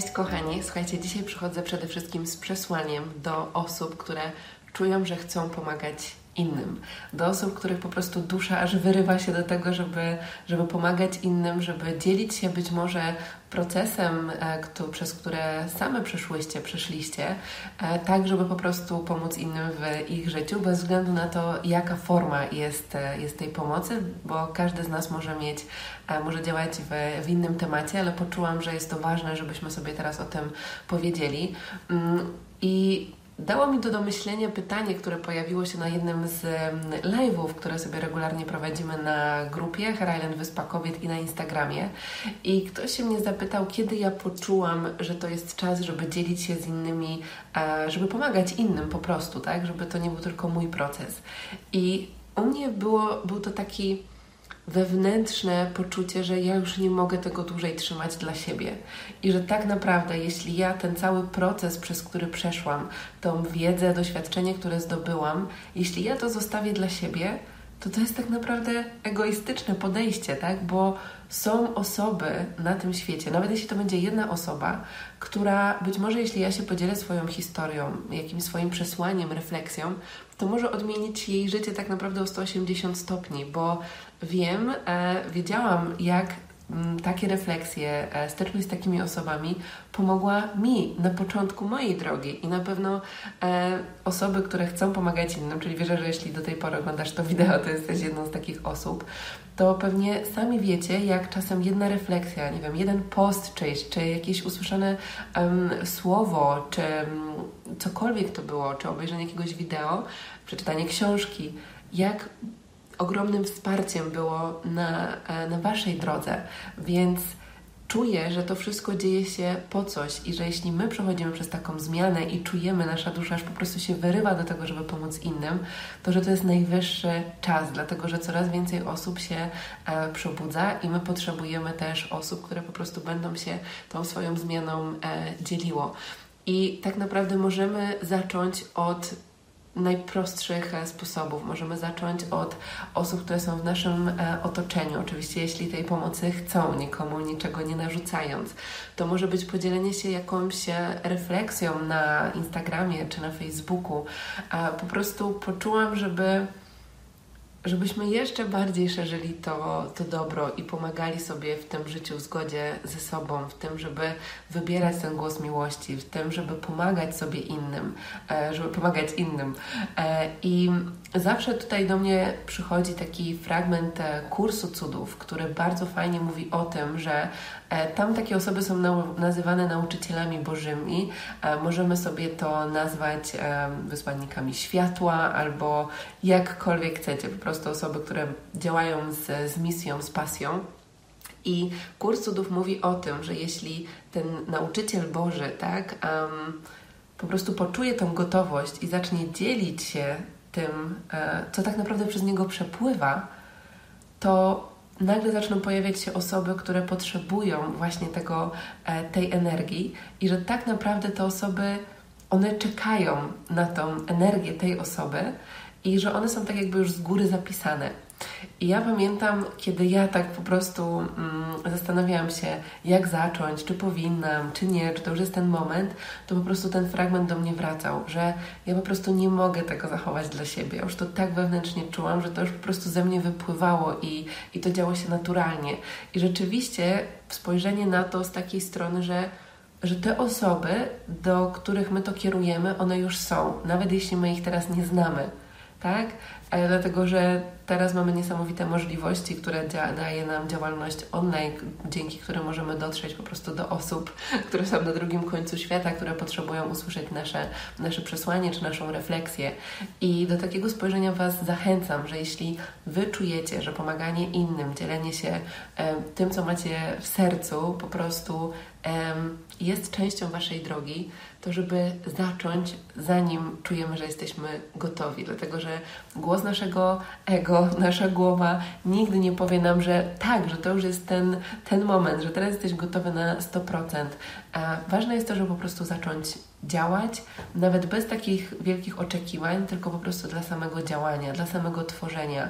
Cześć kochani, słuchajcie, dzisiaj przychodzę przede wszystkim z przesłaniem do osób, które czują, że chcą pomagać innym, do osób, których po prostu dusza aż wyrywa się do tego, żeby, żeby pomagać innym, żeby dzielić się być może procesem, e, kto, przez które same przeszłyście, przeszliście, e, tak, żeby po prostu pomóc innym w ich życiu, bez względu na to, jaka forma jest, e, jest tej pomocy, bo każdy z nas może mieć, może działać w, w innym temacie, ale poczułam, że jest to ważne, żebyśmy sobie teraz o tym powiedzieli. Mm, I Dało mi to do myślenia pytanie, które pojawiło się na jednym z live'ów, które sobie regularnie prowadzimy na grupie Hair Wyspa Kobiet i na Instagramie. I ktoś się mnie zapytał, kiedy ja poczułam, że to jest czas, żeby dzielić się z innymi, żeby pomagać innym po prostu, tak? Żeby to nie był tylko mój proces. I u mnie było, był to taki wewnętrzne poczucie, że ja już nie mogę tego dłużej trzymać dla siebie. I że tak naprawdę, jeśli ja ten cały proces, przez który przeszłam, tą wiedzę, doświadczenie, które zdobyłam, jeśli ja to zostawię dla siebie, to to jest tak naprawdę egoistyczne podejście, tak? Bo są osoby na tym świecie, nawet jeśli to będzie jedna osoba, która być może jeśli ja się podzielę swoją historią, jakimś swoim przesłaniem, refleksją, to może odmienić jej życie tak naprawdę o 180 stopni, bo wiem, e, wiedziałam, jak takie refleksje, e, styczność z takimi osobami pomogła mi na początku mojej drogi i na pewno e, osoby, które chcą pomagać innym, czyli wierzę, że jeśli do tej pory oglądasz to wideo, to jesteś jedną z takich osób, to pewnie sami wiecie, jak czasem jedna refleksja, nie wiem, jeden post czyjś, czy jakieś usłyszane um, słowo, czy um, cokolwiek to było, czy obejrzenie jakiegoś wideo, przeczytanie książki, jak ogromnym wsparciem było na, e, na Waszej drodze, więc czuję, że to wszystko dzieje się po coś i że jeśli my przechodzimy przez taką zmianę i czujemy, nasza dusza aż po prostu się wyrywa do tego, żeby pomóc innym, to że to jest najwyższy czas, dlatego że coraz więcej osób się e, przebudza i my potrzebujemy też osób, które po prostu będą się tą swoją zmianą e, dzieliło. I tak naprawdę możemy zacząć od najprostszych e, sposobów. Możemy zacząć od osób, które są w naszym e, otoczeniu. Oczywiście, jeśli tej pomocy chcą, nikomu niczego nie narzucając. To może być podzielenie się jakąś e, refleksją na Instagramie czy na Facebooku. Po prostu poczułam, żeby żebyśmy jeszcze bardziej szerzyli to, to dobro i pomagali sobie w tym życiu w zgodzie ze sobą, w tym, żeby wybierać ten głos miłości, w tym, żeby pomagać sobie innym, e, żeby pomagać innym. E, I zawsze tutaj do mnie przychodzi taki fragment e, kursu cudów, który bardzo fajnie mówi o tym, że tam takie osoby są nazywane nauczycielami bożymi. Możemy sobie to nazwać wysłannikami światła albo jakkolwiek chcecie. Po prostu osoby, które działają z, z misją, z pasją. I kurs cudów mówi o tym, że jeśli ten nauczyciel Boży, tak, um, po prostu poczuje tą gotowość i zacznie dzielić się tym, e, co tak naprawdę przez niego przepływa, to nagle zaczną pojawiać się osoby, które potrzebują właśnie tego, e, tej energii i że tak naprawdę te osoby, one czekają na tą energię tej osoby i że one są tak jakby już z góry zapisane. I ja pamiętam, kiedy ja tak po prostu mm, zastanawiałam się, jak zacząć, czy powinnam, czy nie, czy to już jest ten moment, to po prostu ten fragment do mnie wracał, że ja po prostu nie mogę tego zachować dla siebie. Już to tak wewnętrznie czułam, że to już po prostu ze mnie wypływało i, i to działo się naturalnie. I rzeczywiście spojrzenie na to z takiej strony, że że te osoby, do których my to kierujemy, one już są, nawet jeśli my ich teraz nie znamy tak? ale dlatego, że teraz mamy niesamowite możliwości, które daje nam działalność online, dzięki którym możemy dotrzeć po prostu do osób, które są na drugim końcu świata, które potrzebują usłyszeć nasze, nasze przesłanie czy naszą refleksję. I do takiego spojrzenia Was zachęcam, że jeśli Wy czujecie, że pomaganie innym, dzielenie się tym, co macie w sercu, po prostu jest częścią Waszej drogi, to żeby zacząć, zanim czujemy, że jesteśmy gotowi. Dlatego, że głos naszego ego, nasza głowa nigdy nie powie nam, że tak, że to już jest ten, ten moment, że teraz jesteś gotowy na 100%. A ważne jest to, żeby po prostu zacząć działać, nawet bez takich wielkich oczekiwań, tylko po prostu dla samego działania, dla samego tworzenia.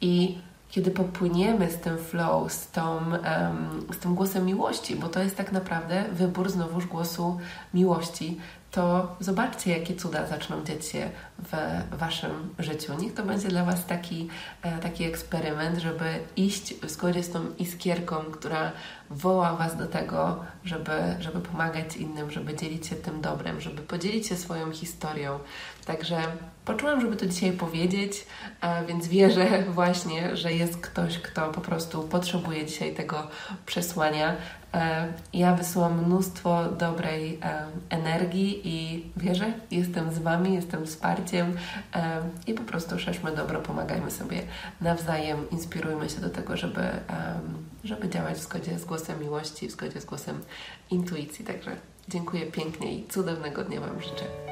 I kiedy popłyniemy z tym flow, z, tą, um, z tym głosem miłości, bo to jest tak naprawdę wybór znowuż głosu miłości, to zobaczcie, jakie cuda zaczną dziać się w Waszym życiu. Niech to będzie dla Was taki, e, taki eksperyment, żeby iść w zgodzie z tą iskierką, która woła Was do tego, żeby, żeby pomagać innym, żeby dzielić się tym dobrem, żeby podzielić się swoją historią. Także poczułam, żeby to dzisiaj powiedzieć, więc wierzę właśnie, że jest ktoś, kto po prostu potrzebuje dzisiaj tego przesłania. E, ja wysyłam mnóstwo dobrej e, energii i wierzę, jestem z Wami, jestem wsparciem e, i po prostu szerzmy dobro, pomagajmy sobie nawzajem, inspirujmy się do tego, żeby, żeby działać w zgodzie z głosem miłości, w zgodzie z głosem intuicji. Także dziękuję pięknie i cudownego dnia Wam życzę.